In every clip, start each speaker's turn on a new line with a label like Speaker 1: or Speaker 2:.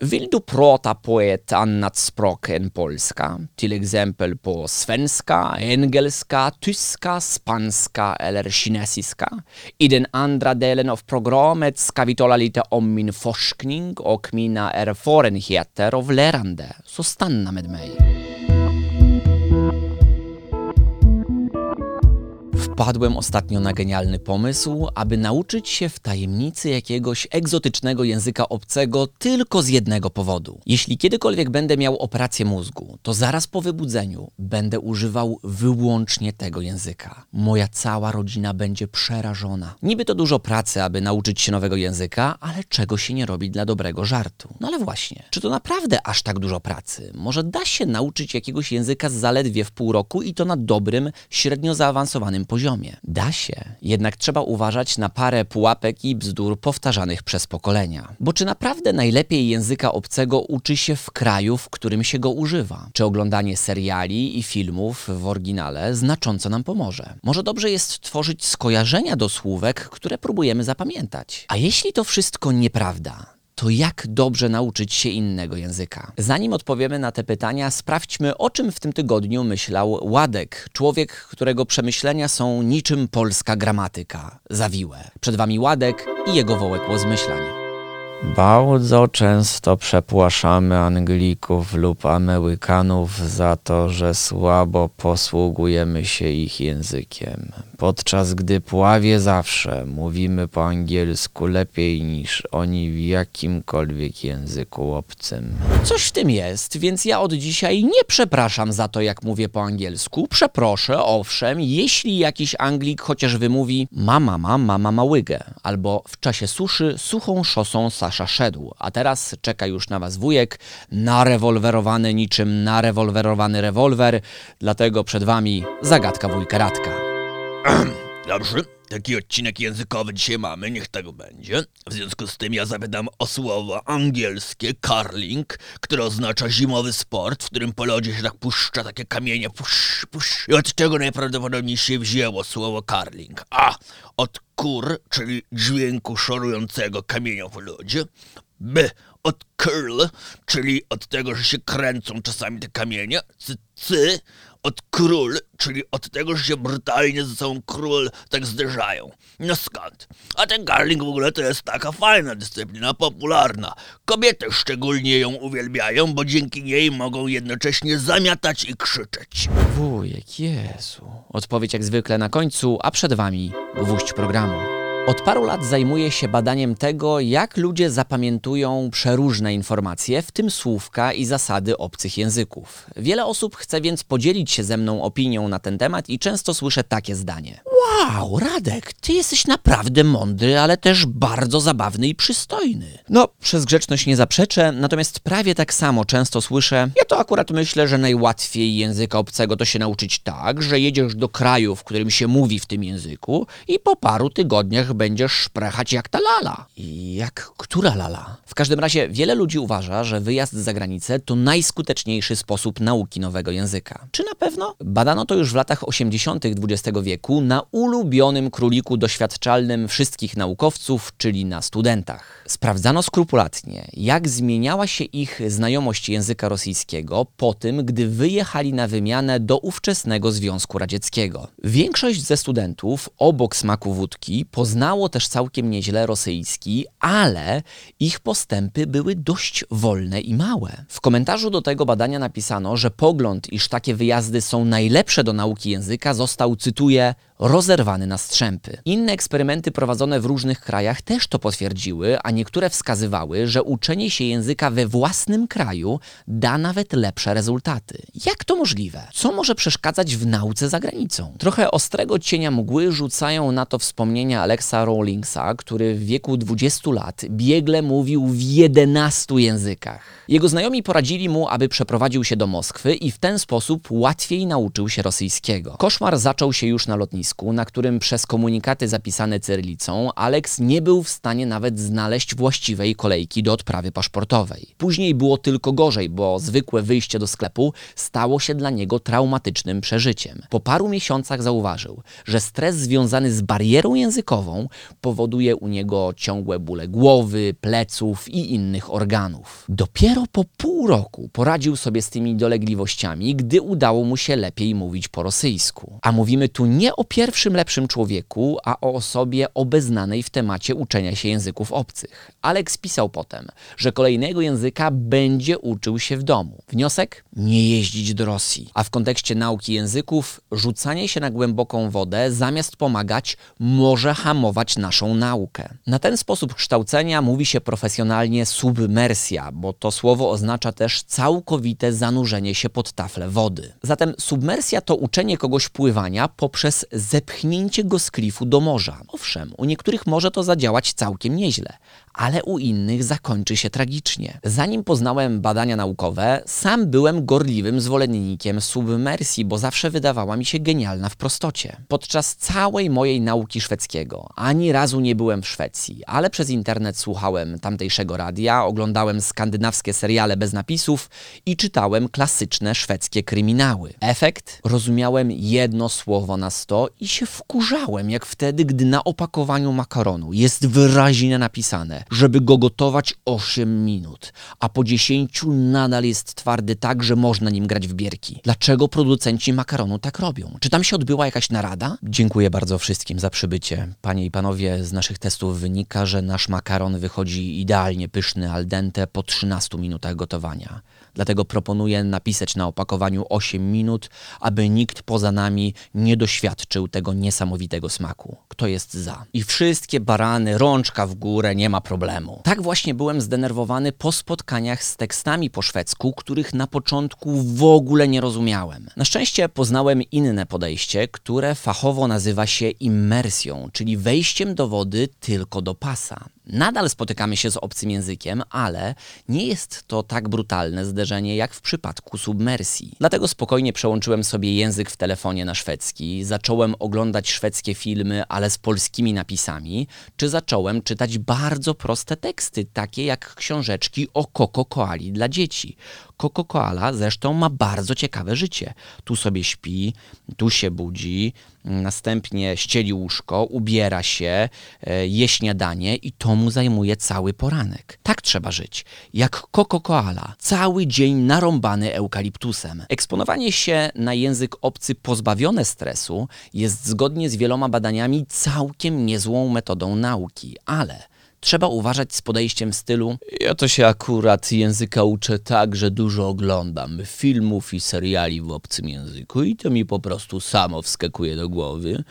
Speaker 1: Vill du prata på ett annat språk än polska? Till exempel på svenska, engelska, tyska, spanska eller kinesiska? I den andra delen av programmet ska vi tala lite om min forskning och mina erfarenheter av lärande, så stanna med mig. Wpadłem ostatnio na genialny pomysł, aby nauczyć się w tajemnicy jakiegoś egzotycznego języka obcego tylko z jednego powodu. Jeśli kiedykolwiek będę miał operację mózgu, to zaraz po wybudzeniu będę używał wyłącznie tego języka. Moja cała rodzina będzie przerażona. Niby to dużo pracy, aby nauczyć się nowego języka, ale czego się nie robi dla dobrego żartu. No ale właśnie, czy to naprawdę aż tak dużo pracy? Może da się nauczyć jakiegoś języka zaledwie w pół roku i to na dobrym, średnio zaawansowanym poziomie? Da się, jednak trzeba uważać na parę pułapek i bzdur powtarzanych przez pokolenia. Bo czy naprawdę najlepiej języka obcego uczy się w kraju, w którym się go używa? Czy oglądanie seriali i filmów w oryginale znacząco nam pomoże? Może dobrze jest tworzyć skojarzenia do słówek, które próbujemy zapamiętać? A jeśli to wszystko nieprawda, to jak dobrze nauczyć się innego języka? Zanim odpowiemy na te pytania, sprawdźmy, o czym w tym tygodniu myślał Ładek, człowiek, którego przemyślenia są niczym polska gramatyka, zawiłe. Przed wami Ładek i jego wołek zmyślań.
Speaker 2: Bardzo często przepłaszamy Anglików lub Amerykanów za to, że słabo posługujemy się ich językiem, podczas gdy prawie zawsze mówimy po angielsku lepiej niż oni w jakimkolwiek języku obcym.
Speaker 1: Coś w tym jest, więc ja od dzisiaj nie przepraszam za to, jak mówię po angielsku. Przeproszę, owszem, jeśli jakiś Anglik chociaż wymówi mama, mama, mama łygę, albo w czasie suszy suchą szosą Sasza szedł, a teraz czeka już na was wujek, narewolwerowany niczym narewolwerowany rewolwer, dlatego przed wami zagadka wujka Radka.
Speaker 3: Dobrze, taki odcinek językowy dzisiaj mamy, niech tego będzie. W związku z tym ja zapytam o słowo angielskie curling, które oznacza zimowy sport, w którym po lodzie się tak puszcza takie kamienie, pusz, pusz. I od czego najprawdopodobniej się wzięło słowo curling? A. Od kur, czyli dźwięku szorującego kamienia w lodzie. B. Od curl, czyli od tego, że się kręcą czasami te kamienie. C. C od król, czyli od tego, że się brutalnie ze sobą król tak zderzają. No skąd? A ten garling w ogóle to jest taka fajna dyscyplina, popularna. Kobiety szczególnie ją uwielbiają, bo dzięki niej mogą jednocześnie zamiatać i krzyczeć.
Speaker 1: Wujek, Jezu. Odpowiedź jak zwykle na końcu, a przed wami gwóźdź programu. Od paru lat zajmuję się badaniem tego, jak ludzie zapamiętują przeróżne informacje, w tym słówka i zasady obcych języków. Wiele osób chce więc podzielić się ze mną opinią na ten temat i często słyszę takie zdanie. Wow, Radek, ty jesteś naprawdę mądry, ale też bardzo zabawny i przystojny. No, przez grzeczność nie zaprzeczę, natomiast prawie tak samo często słyszę, ja to akurat myślę, że najłatwiej języka obcego to się nauczyć tak, że jedziesz do kraju, w którym się mówi w tym języku i po paru tygodniach będziesz szprechać jak ta lala. I jak która lala? W każdym razie wiele ludzi uważa, że wyjazd za granicę to najskuteczniejszy sposób nauki nowego języka. Czy na pewno? Badano to już w latach 80. XX wieku na ulubionym króliku doświadczalnym wszystkich naukowców, czyli na studentach. Sprawdzano skrupulatnie, jak zmieniała się ich znajomość języka rosyjskiego po tym, gdy wyjechali na wymianę do ówczesnego Związku Radzieckiego. Większość ze studentów, obok smaku wódki, poznało też całkiem nieźle rosyjski, ale ich postępy były dość wolne i małe. W komentarzu do tego badania napisano, że pogląd, iż takie wyjazdy są najlepsze do nauki języka, został, cytuję, rozerwany na strzępy. Inne eksperymenty prowadzone w różnych krajach też to potwierdziły, a niektóre wskazywały, że uczenie się języka we własnym kraju da nawet lepsze rezultaty. Jak to możliwe? Co może przeszkadzać w nauce za granicą? Trochę ostrego cienia mgły rzucają na to wspomnienia Alexa Rawlingsa, który w wieku 20 lat biegle mówił w 11 językach. Jego znajomi poradzili mu, aby przeprowadził się do Moskwy i w ten sposób łatwiej nauczył się rosyjskiego. Koszmar zaczął się już na lotnisku, na którym przez komunikaty zapisane cyrylicą Alex nie był w stanie nawet znaleźć właściwej kolejki do odprawy paszportowej. Później było tylko gorzej, bo zwykłe wyjście do sklepu stało się dla niego traumatycznym przeżyciem. Po paru miesiącach zauważył, że stres związany z barierą językową powoduje u niego ciągłe bóle głowy, pleców i innych organów. Dopiero po pół roku poradził sobie z tymi dolegliwościami, gdy udało mu się lepiej mówić po rosyjsku. A mówimy tu nie o pierwszym lepszym człowieku, a o osobie obeznanej w temacie uczenia się języków obcych. Alex pisał potem, że kolejnego języka będzie uczył się w domu. Wniosek? Nie jeździć do Rosji. A w kontekście nauki języków, rzucanie się na głęboką wodę zamiast pomagać może hamować naszą naukę. Na ten sposób kształcenia mówi się profesjonalnie submersja, bo to słowo oznacza też całkowite zanurzenie się pod taflę wody. Zatem submersja to uczenie kogoś pływania poprzez zepchnięcie go z klifu do morza. Owszem, u niektórych może to zadziałać całkiem nieźle, ale u innych zakończy się tragicznie. Zanim poznałem badania naukowe, sam byłem gorliwym zwolennikiem submersji, bo zawsze wydawała mi się genialna w prostocie. Podczas całej mojej nauki szwedzkiego ani razu nie byłem w Szwecji, ale przez internet słuchałem tamtejszego radia, oglądałem skandynawskie seriale bez napisów i czytałem klasyczne szwedzkie kryminały. Efekt? Rozumiałem jedno słowo na sto i się wkurzałem, jak wtedy, gdy na opakowaniu makaronu jest wyraźnie napisane, żeby go gotować 8 minut, a po 10 nadal jest twardy tak, że można nim grać w bierki. Dlaczego producenci makaronu tak robią? Czy tam się odbyła jakaś narada? Dziękuję bardzo wszystkim za przybycie. Panie i panowie, z naszych testów wynika, że nasz makaron wychodzi idealnie pyszny al dente po 13 minutach gotowania. Dlatego proponuję napisać na opakowaniu 8 minut, aby nikt poza nami nie doświadczył tego niesamowitego smaku. Kto jest za? I wszystkie barany, rączka w górę, nie ma problemu. Tak właśnie byłem zdenerwowany po spotkaniach z tekstami po szwedzku, których na początku w ogóle nie rozumiałem. Na szczęście poznałem inne podejście, które fachowo nazywa się immersją, czyli wejściem do wody tylko do pasa. Nadal spotykamy się z obcym językiem, ale nie jest to tak brutalne zderzenie jak w przypadku submersji. Dlatego spokojnie przełączyłem sobie język w telefonie na szwedzki, zacząłem oglądać szwedzkie filmy, ale z polskimi napisami, czy zacząłem czytać bardzo proste teksty, takie jak książeczki o Koko Koali dla dzieci. Koko Koala zresztą ma bardzo ciekawe życie. Tu sobie śpi, tu się budzi, następnie ścieli łóżko, ubiera się, e, je śniadanie i to mu zajmuje cały poranek. Tak trzeba żyć. Jak Koko Koala, cały dzień narąbany eukaliptusem. Eksponowanie się na język obcy pozbawione stresu jest zgodnie z wieloma badaniami całkiem niezłą metodą nauki, ale trzeba uważać z podejściem w stylu ja to się akurat języka uczę tak, że dużo oglądam filmów i seriali w obcym języku i to mi po prostu samo wskakuje do głowy.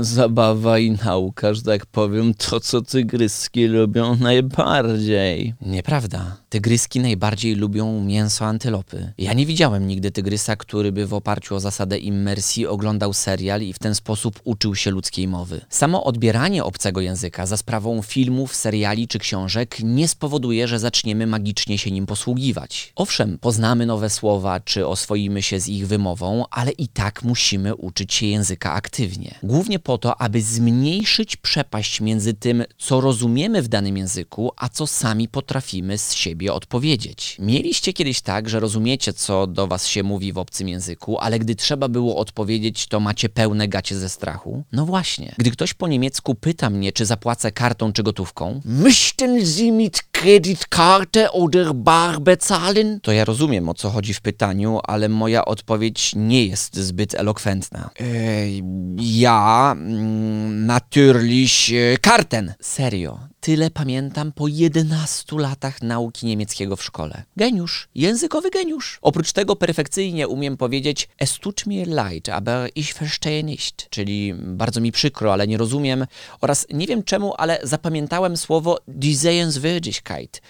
Speaker 1: Zabawa i nauka, że tak powiem, to co tygryski lubią najbardziej. Nieprawda. Tygryski najbardziej lubią mięso antylopy. Ja nie widziałem nigdy tygrysa, który by w oparciu o zasadę immersji oglądał serial i w ten sposób uczył się ludzkiej mowy. Samo odbieranie obcego języka za sprawą filmów, seriali czy książek nie spowoduje, że zaczniemy magicznie się nim posługiwać. Owszem, poznamy nowe słowa czy oswoimy się z ich wymową, ale i tak musimy uczyć się języka aktywnie. Głównie po to, aby zmniejszyć przepaść między tym, co rozumiemy w danym języku, a co sami potrafimy z siebie odpowiedzieć. Mieliście kiedyś tak, że rozumiecie, co do was się mówi w obcym języku, ale gdy trzeba było odpowiedzieć, to macie pełne gacie ze strachu? No właśnie. Gdy ktoś po niemiecku pyta mnie, czy zapłacę kartą czy gotówką, Möchten Sie mit Kreditkarte oder bar bezahlen? To ja rozumiem, o co chodzi w pytaniu, ale moja odpowiedź nie jest zbyt elokwentna. Ej, ja, mm, natürlich, karten. Serio. Tyle pamiętam po 11 latach nauki niemieckiego w szkole. Geniusz, językowy geniusz. Oprócz tego perfekcyjnie umiem powiedzieć Es tut mir leid, aber ich verstehe nicht, czyli bardzo mi przykro, ale nie rozumiem oraz nie wiem czemu, ale zapamiętałem słowo die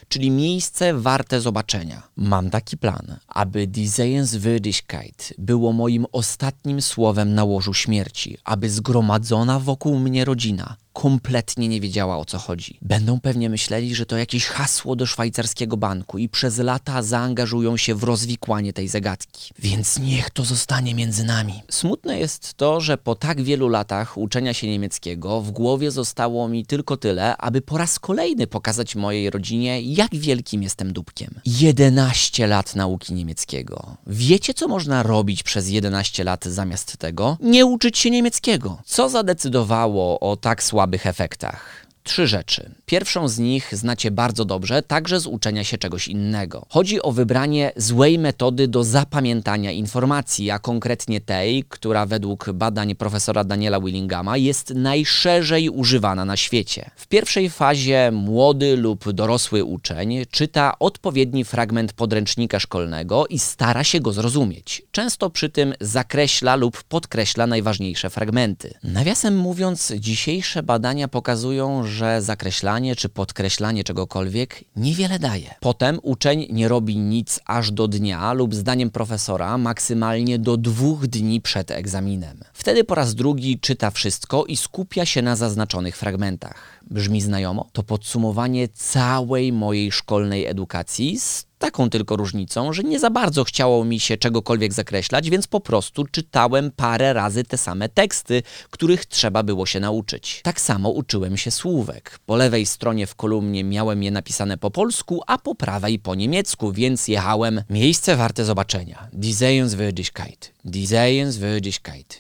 Speaker 1: Czyli miejsce warte zobaczenia. Mam taki plan, aby die Sehenswürdigkeit było moim ostatnim słowem na łożu śmierci, aby zgromadzona wokół mnie rodzina kompletnie nie wiedziała o co chodzi. Będą pewnie myśleli, że to jakieś hasło do szwajcarskiego banku i przez lata zaangażują się w rozwikłanie tej zagadki. Więc niech to zostanie między nami. Smutne jest to, że po tak wielu latach uczenia się niemieckiego w głowie zostało mi tylko tyle, aby po raz kolejny pokazać mojej rodzinie, jak wielkim jestem dupkiem. 11 lat nauki niemieckiego. Wiecie, co można robić przez 11 lat zamiast tego? Nie uczyć się niemieckiego. Co zadecydowało o tak słabym słabych efektach. Trzy rzeczy. Pierwszą z nich znacie bardzo dobrze, także z uczenia się czegoś innego. Chodzi o wybranie złej metody do zapamiętania informacji, a konkretnie tej, która według badań profesora Daniela Willingama jest najszerzej używana na świecie. W pierwszej fazie młody lub dorosły uczeń czyta odpowiedni fragment podręcznika szkolnego i stara się go zrozumieć. Często przy tym zakreśla lub podkreśla najważniejsze fragmenty. Nawiasem mówiąc, dzisiejsze badania pokazują, że zakreślanie czy podkreślanie czegokolwiek niewiele daje. Potem uczeń nie robi nic aż do dnia lub zdaniem profesora maksymalnie do dwóch dni przed egzaminem. Wtedy po raz drugi czyta wszystko i skupia się na zaznaczonych fragmentach. Brzmi znajomo? To podsumowanie całej mojej szkolnej edukacji z taką tylko różnicą, że nie za bardzo chciało mi się czegokolwiek zakreślać, więc po prostu czytałem parę razy te same teksty, których trzeba było się nauczyć. Tak samo uczyłem się słówek. Po lewej stronie w kolumnie miałem je napisane po polsku, a po prawej po niemiecku, więc jechałem miejsce warte zobaczenia. Die Sehenswürdigkeit. Die.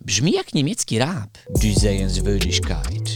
Speaker 1: Brzmi jak niemiecki rap.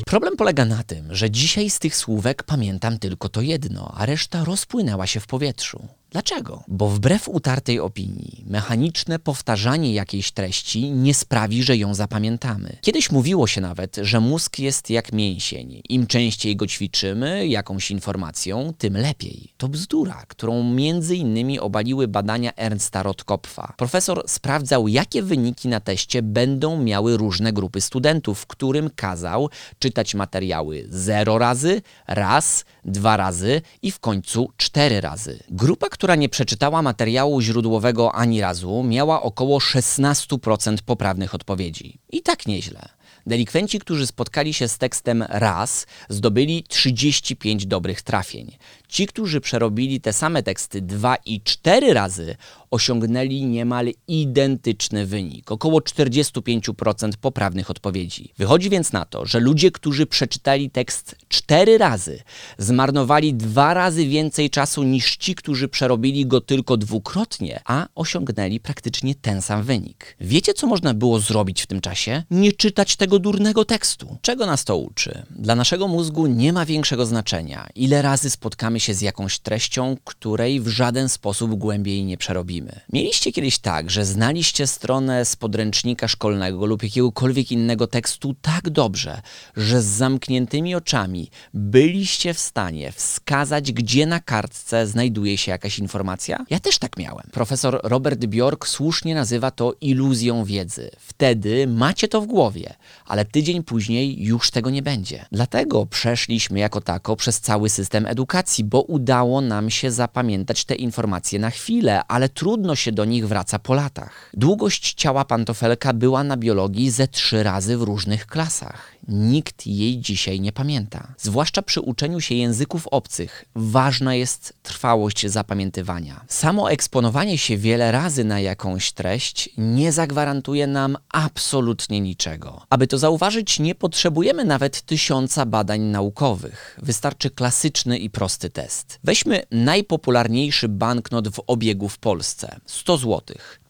Speaker 1: Problem polega na tym, że dzisiaj z tych słówek pamiętam tylko to jedno, a reszta rozpłynęła się w powietrzu. Dlaczego? Bo wbrew utartej opinii, mechaniczne powtarzanie jakiejś treści nie sprawi, że ją zapamiętamy. Kiedyś mówiło się nawet, że mózg jest jak mięsień. Im częściej go ćwiczymy jakąś informacją, tym lepiej. To bzdura, którą między innymi obaliły badania Ernsta Rotkopfa. Profesor sprawdzał, jakie wyniki na teście będą miały różne grupy studentów, którym kazał czytać materiały 0 razy, raz, dwa razy i w końcu cztery razy. Grupa, która nie przeczytała materiału źródłowego ani razu, miała około 16% poprawnych odpowiedzi. I tak nieźle. Delikwenci, którzy spotkali się z tekstem raz, zdobyli 35 dobrych trafień. Ci, którzy przerobili te same teksty dwa i cztery razy, osiągnęli niemal identyczny wynik około 45% poprawnych odpowiedzi. Wychodzi więc na to, że ludzie, którzy przeczytali tekst cztery razy, zmarnowali dwa razy więcej czasu niż ci, którzy przerobili go tylko dwukrotnie, a osiągnęli praktycznie ten sam wynik. Wiecie, co można było zrobić w tym czasie? Nie czytać tego durnego tekstu. Czego nas to uczy? Dla naszego mózgu nie ma większego znaczenia, ile razy spotkamy się z jakąś treścią, której w żaden sposób głębiej nie przerobimy. Mieliście kiedyś tak, że znaliście stronę z podręcznika szkolnego lub jakiegokolwiek innego tekstu tak dobrze, że z zamkniętymi oczami byliście w stanie wskazać, gdzie na kartce znajduje się jakaś informacja? Ja też tak miałem. Profesor Robert Bjork słusznie nazywa to iluzją wiedzy. Wtedy macie to w głowie, ale tydzień później już tego nie będzie. Dlatego przeszliśmy jako tako przez cały system edukacji, bo udało nam się zapamiętać te informacje na chwilę, ale trudno się do nich wraca po latach. Długość ciała pantofelka była na biologii ze trzy razy w różnych klasach. Nikt jej dzisiaj nie pamięta. Zwłaszcza przy uczeniu się języków obcych ważna jest trwałość zapamiętywania. Samo eksponowanie się wiele razy na jakąś treść nie zagwarantuje nam absolutnie niczego. Aby to zauważyć, nie potrzebujemy nawet tysiąca badań naukowych. Wystarczy klasyczny i prosty test. Weźmy najpopularniejszy banknot w obiegu w Polsce 100 zł.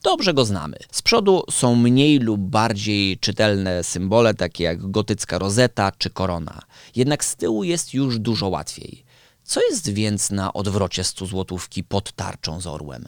Speaker 1: Dobrze go znamy. Z przodu są mniej lub bardziej czytelne symbole, takie jak gotycka rozeta czy korona. Jednak z tyłu jest już dużo łatwiej. Co jest więc na odwrocie 100 złotówki pod tarczą z orłem?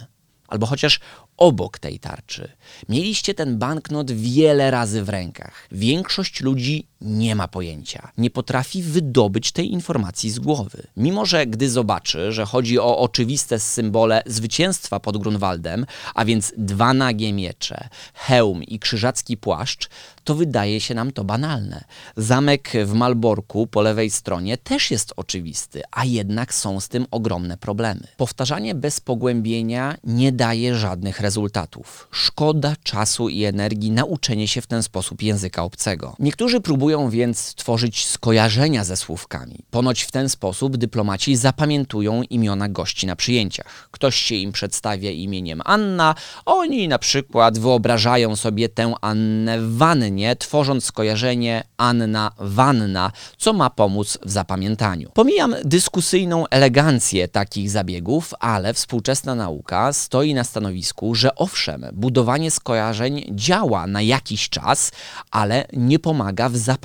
Speaker 1: Albo chociaż obok tej tarczy. Mieliście ten banknot wiele razy w rękach. Większość ludzi nie ma pojęcia, nie potrafi wydobyć tej informacji z głowy. Mimo, że gdy zobaczy, że chodzi o oczywiste symbole zwycięstwa pod Grunwaldem, a więc dwa nagie miecze, hełm i krzyżacki płaszcz, to wydaje się nam to banalne. Zamek w Malborku po lewej stronie też jest oczywisty, a jednak są z tym ogromne problemy. Powtarzanie bez pogłębienia nie daje żadnych rezultatów. Szkoda czasu i energii na uczenie się w ten sposób języka obcego. Niektórzy próbują więc tworzyć skojarzenia ze słówkami. Ponoć w ten sposób dyplomaci zapamiętują imiona gości na przyjęciach. Ktoś się im przedstawia imieniem Anna, oni na przykład wyobrażają sobie tę Annę w wannie, tworząc skojarzenie Anna-Wanna, co ma pomóc w zapamiętaniu. Pomijam dyskusyjną elegancję takich zabiegów, ale współczesna nauka stoi na stanowisku, że owszem, budowanie skojarzeń działa na jakiś czas, ale nie pomaga w zapamiętaniu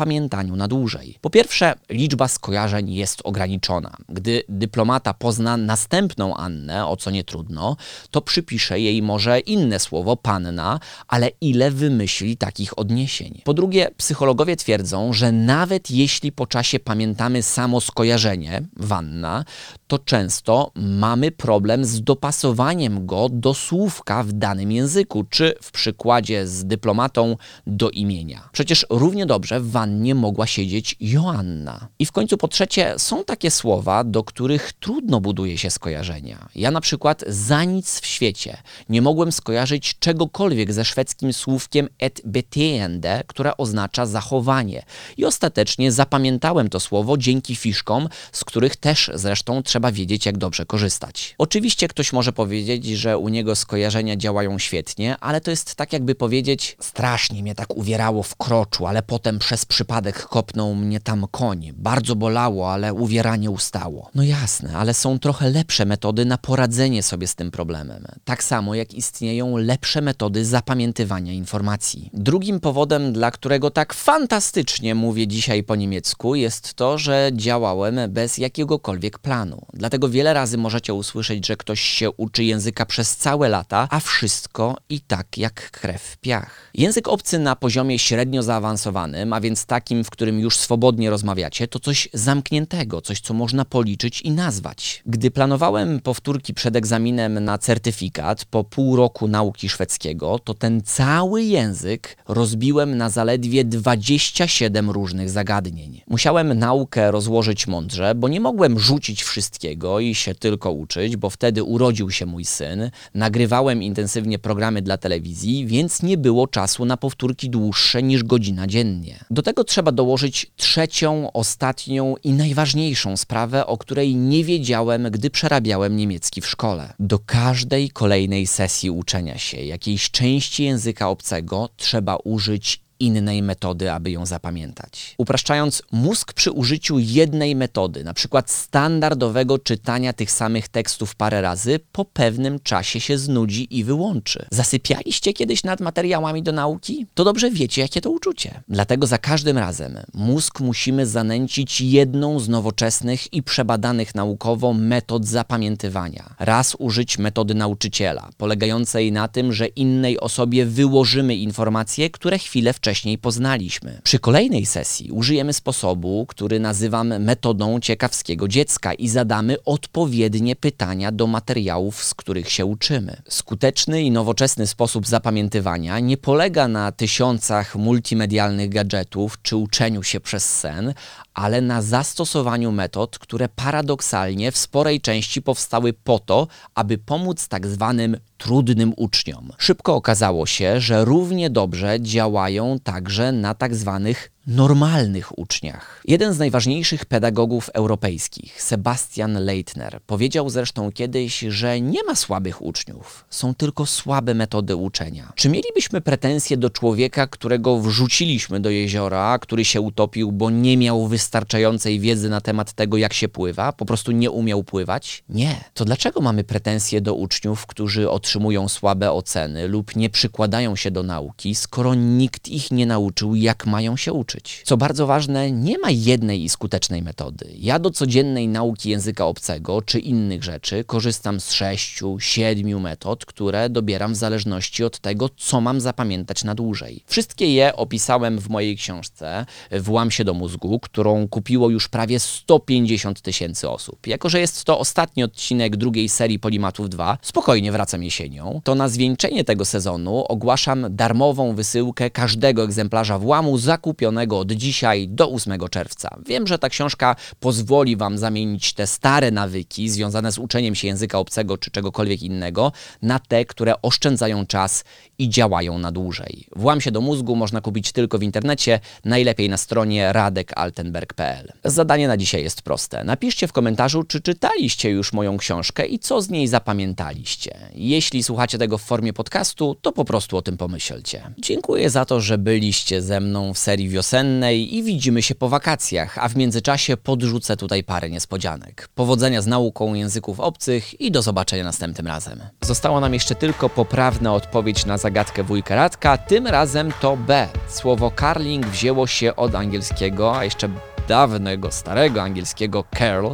Speaker 1: na dłużej. Po pierwsze, liczba skojarzeń jest ograniczona. Gdy dyplomata pozna następną Annę, o co nie trudno, to przypisze jej może inne słowo panna, ale ile wymyśli takich odniesień. Po drugie, psychologowie twierdzą, że nawet jeśli po czasie pamiętamy samo skojarzenie, wanna, to często mamy problem z dopasowaniem go do słówka w danym języku, czy w przykładzie z dyplomatą do imienia. Przecież równie dobrze w wannie mogła siedzieć Joanna. I w końcu po trzecie, są takie słowa, do których trudno buduje się skojarzenia. Ja na przykład za nic w świecie nie mogłem skojarzyć czegokolwiek ze szwedzkim słówkiem et beteende, które oznacza zachowanie. I ostatecznie zapamiętałem to słowo dzięki fiszkom, z których też zresztą trzeba wiedzieć, jak dobrze korzystać. Oczywiście ktoś może powiedzieć, że u niego skojarzenia działają świetnie, ale to jest tak jakby powiedzieć, strasznie mnie tak uwierało w kroczu, ale potem przez przypadek kopnął mnie tam koń. Bardzo bolało, ale uwieranie ustało. No jasne, ale są trochę lepsze metody na poradzenie sobie z tym problemem. Tak samo jak istnieją lepsze metody zapamiętywania informacji. Drugim powodem, dla którego tak fantastycznie mówię dzisiaj po niemiecku, jest to, że działałem bez jakiegokolwiek planu. Dlatego wiele razy możecie usłyszeć, że ktoś się uczy języka przez całe lata, a wszystko i tak jak krew w piach. Język obcy na poziomie średnio zaawansowanym, a więc takim, w którym już swobodnie rozmawiacie, to coś zamkniętego, coś, co można policzyć i nazwać. Gdy planowałem powtórki przed egzaminem na certyfikat po pół roku nauki szwedzkiego, to ten cały język rozbiłem na zaledwie 27 różnych zagadnień. Musiałem naukę rozłożyć mądrze, bo nie mogłem rzucić wszystkiego i się tylko uczyć, bo wtedy urodził się mój syn, nagrywałem intensywnie programy dla telewizji, więc nie było czasu na powtórki dłuższe niż godzina dziennie. Do tego trzeba dołożyć trzecią, ostatnią i najważniejszą sprawę, o której nie wiedziałem, gdy przerabiałem niemiecki w szkole. Do każdej kolejnej sesji uczenia się jakiejś części języka obcego trzeba użyć innej metody, aby ją zapamiętać. Upraszczając, mózg przy użyciu jednej metody, na przykład standardowego czytania tych samych tekstów parę razy, po pewnym czasie się znudzi i wyłączy. Zasypialiście kiedyś nad materiałami do nauki? To dobrze wiecie, jakie to uczucie. Dlatego za każdym razem mózg musimy zanęcić jedną z nowoczesnych i przebadanych naukowo metod zapamiętywania. Raz użyć metody nauczyciela, polegającej na tym, że innej osobie wyłożymy informacje, które chwilę wcześniej wcześniej poznaliśmy. Przy kolejnej sesji użyjemy sposobu, który nazywam metodą ciekawskiego dziecka i zadamy odpowiednie pytania do materiałów, z których się uczymy. Skuteczny i nowoczesny sposób zapamiętywania nie polega na tysiącach multimedialnych gadżetów czy uczeniu się przez sen, ale na zastosowaniu metod, które paradoksalnie w sporej części powstały po to, aby pomóc tak zwanym trudnym uczniom. Szybko okazało się, że równie dobrze działają także na tak zwanych normalnych uczniach. Jeden z najważniejszych pedagogów europejskich, Sebastian Leitner, powiedział zresztą kiedyś, że nie ma słabych uczniów, są tylko słabe metody uczenia. Czy mielibyśmy pretensje do człowieka, którego wrzuciliśmy do jeziora, który się utopił, bo nie miał wystarczającej wiedzy na temat tego, jak się pływa, po prostu nie umiał pływać? Nie. To dlaczego mamy pretensje do uczniów, którzy otrzymują słabe oceny lub nie przykładają się do nauki, skoro nikt ich nie nauczył, jak mają się uczyć? Co bardzo ważne, nie ma jednej i skutecznej metody. Ja do codziennej nauki języka obcego czy innych rzeczy korzystam z sześciu, siedmiu metod, które dobieram w zależności od tego, co mam zapamiętać na dłużej. Wszystkie je opisałem w mojej książce Włam się do mózgu, którą kupiło już prawie 150 tysięcy osób. Jako, że jest to ostatni odcinek drugiej serii Polimatów 2, spokojnie wracam jesienią, to na zwieńczenie tego sezonu ogłaszam darmową wysyłkę każdego egzemplarza włamu zakupionego od dzisiaj do 8 czerwca. Wiem, że ta książka pozwoli Wam zamienić te stare nawyki związane z uczeniem się języka obcego czy czegokolwiek innego na te, które oszczędzają czas i działają na dłużej. Włam się do mózgu można kupić tylko w internecie, najlepiej na stronie radekaltenberg.pl. Zadanie na dzisiaj jest proste. Napiszcie w komentarzu, czy czytaliście już moją książkę i co z niej zapamiętaliście. Jeśli słuchacie tego w formie podcastu, to po prostu o tym pomyślcie. Dziękuję za to, że byliście ze mną w serii wiosennej wiosennej i widzimy się po wakacjach, a w międzyczasie podrzucę tutaj parę niespodzianek. Powodzenia z nauką języków obcych i do zobaczenia następnym razem. Została nam jeszcze tylko poprawna odpowiedź na zagadkę wujka Radka, tym razem to B. Słowo carling wzięło się od angielskiego, a jeszcze dawnego, starego angielskiego curl,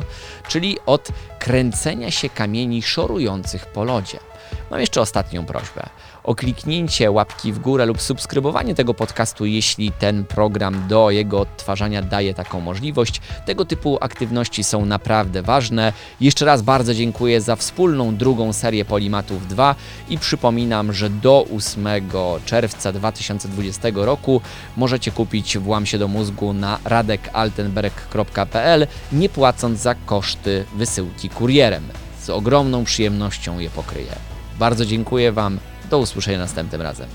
Speaker 1: czyli od kręcenia się kamieni szorujących po lodzie. Mam jeszcze ostatnią prośbę o kliknięcie łapki w górę lub subskrybowanie tego podcastu, jeśli ten program do jego odtwarzania daje taką możliwość. Tego typu aktywności są naprawdę ważne. Jeszcze raz bardzo dziękuję za wspólną drugą serię Polimatów 2 i przypominam, że do 8 czerwca 2020 roku możecie kupić Włam się do mózgu na radekaltenberg.pl nie płacąc za koszty wysyłki kurierem. Z ogromną przyjemnością je pokryję. Bardzo dziękuję Wam. Do usłyszenia następnym razem.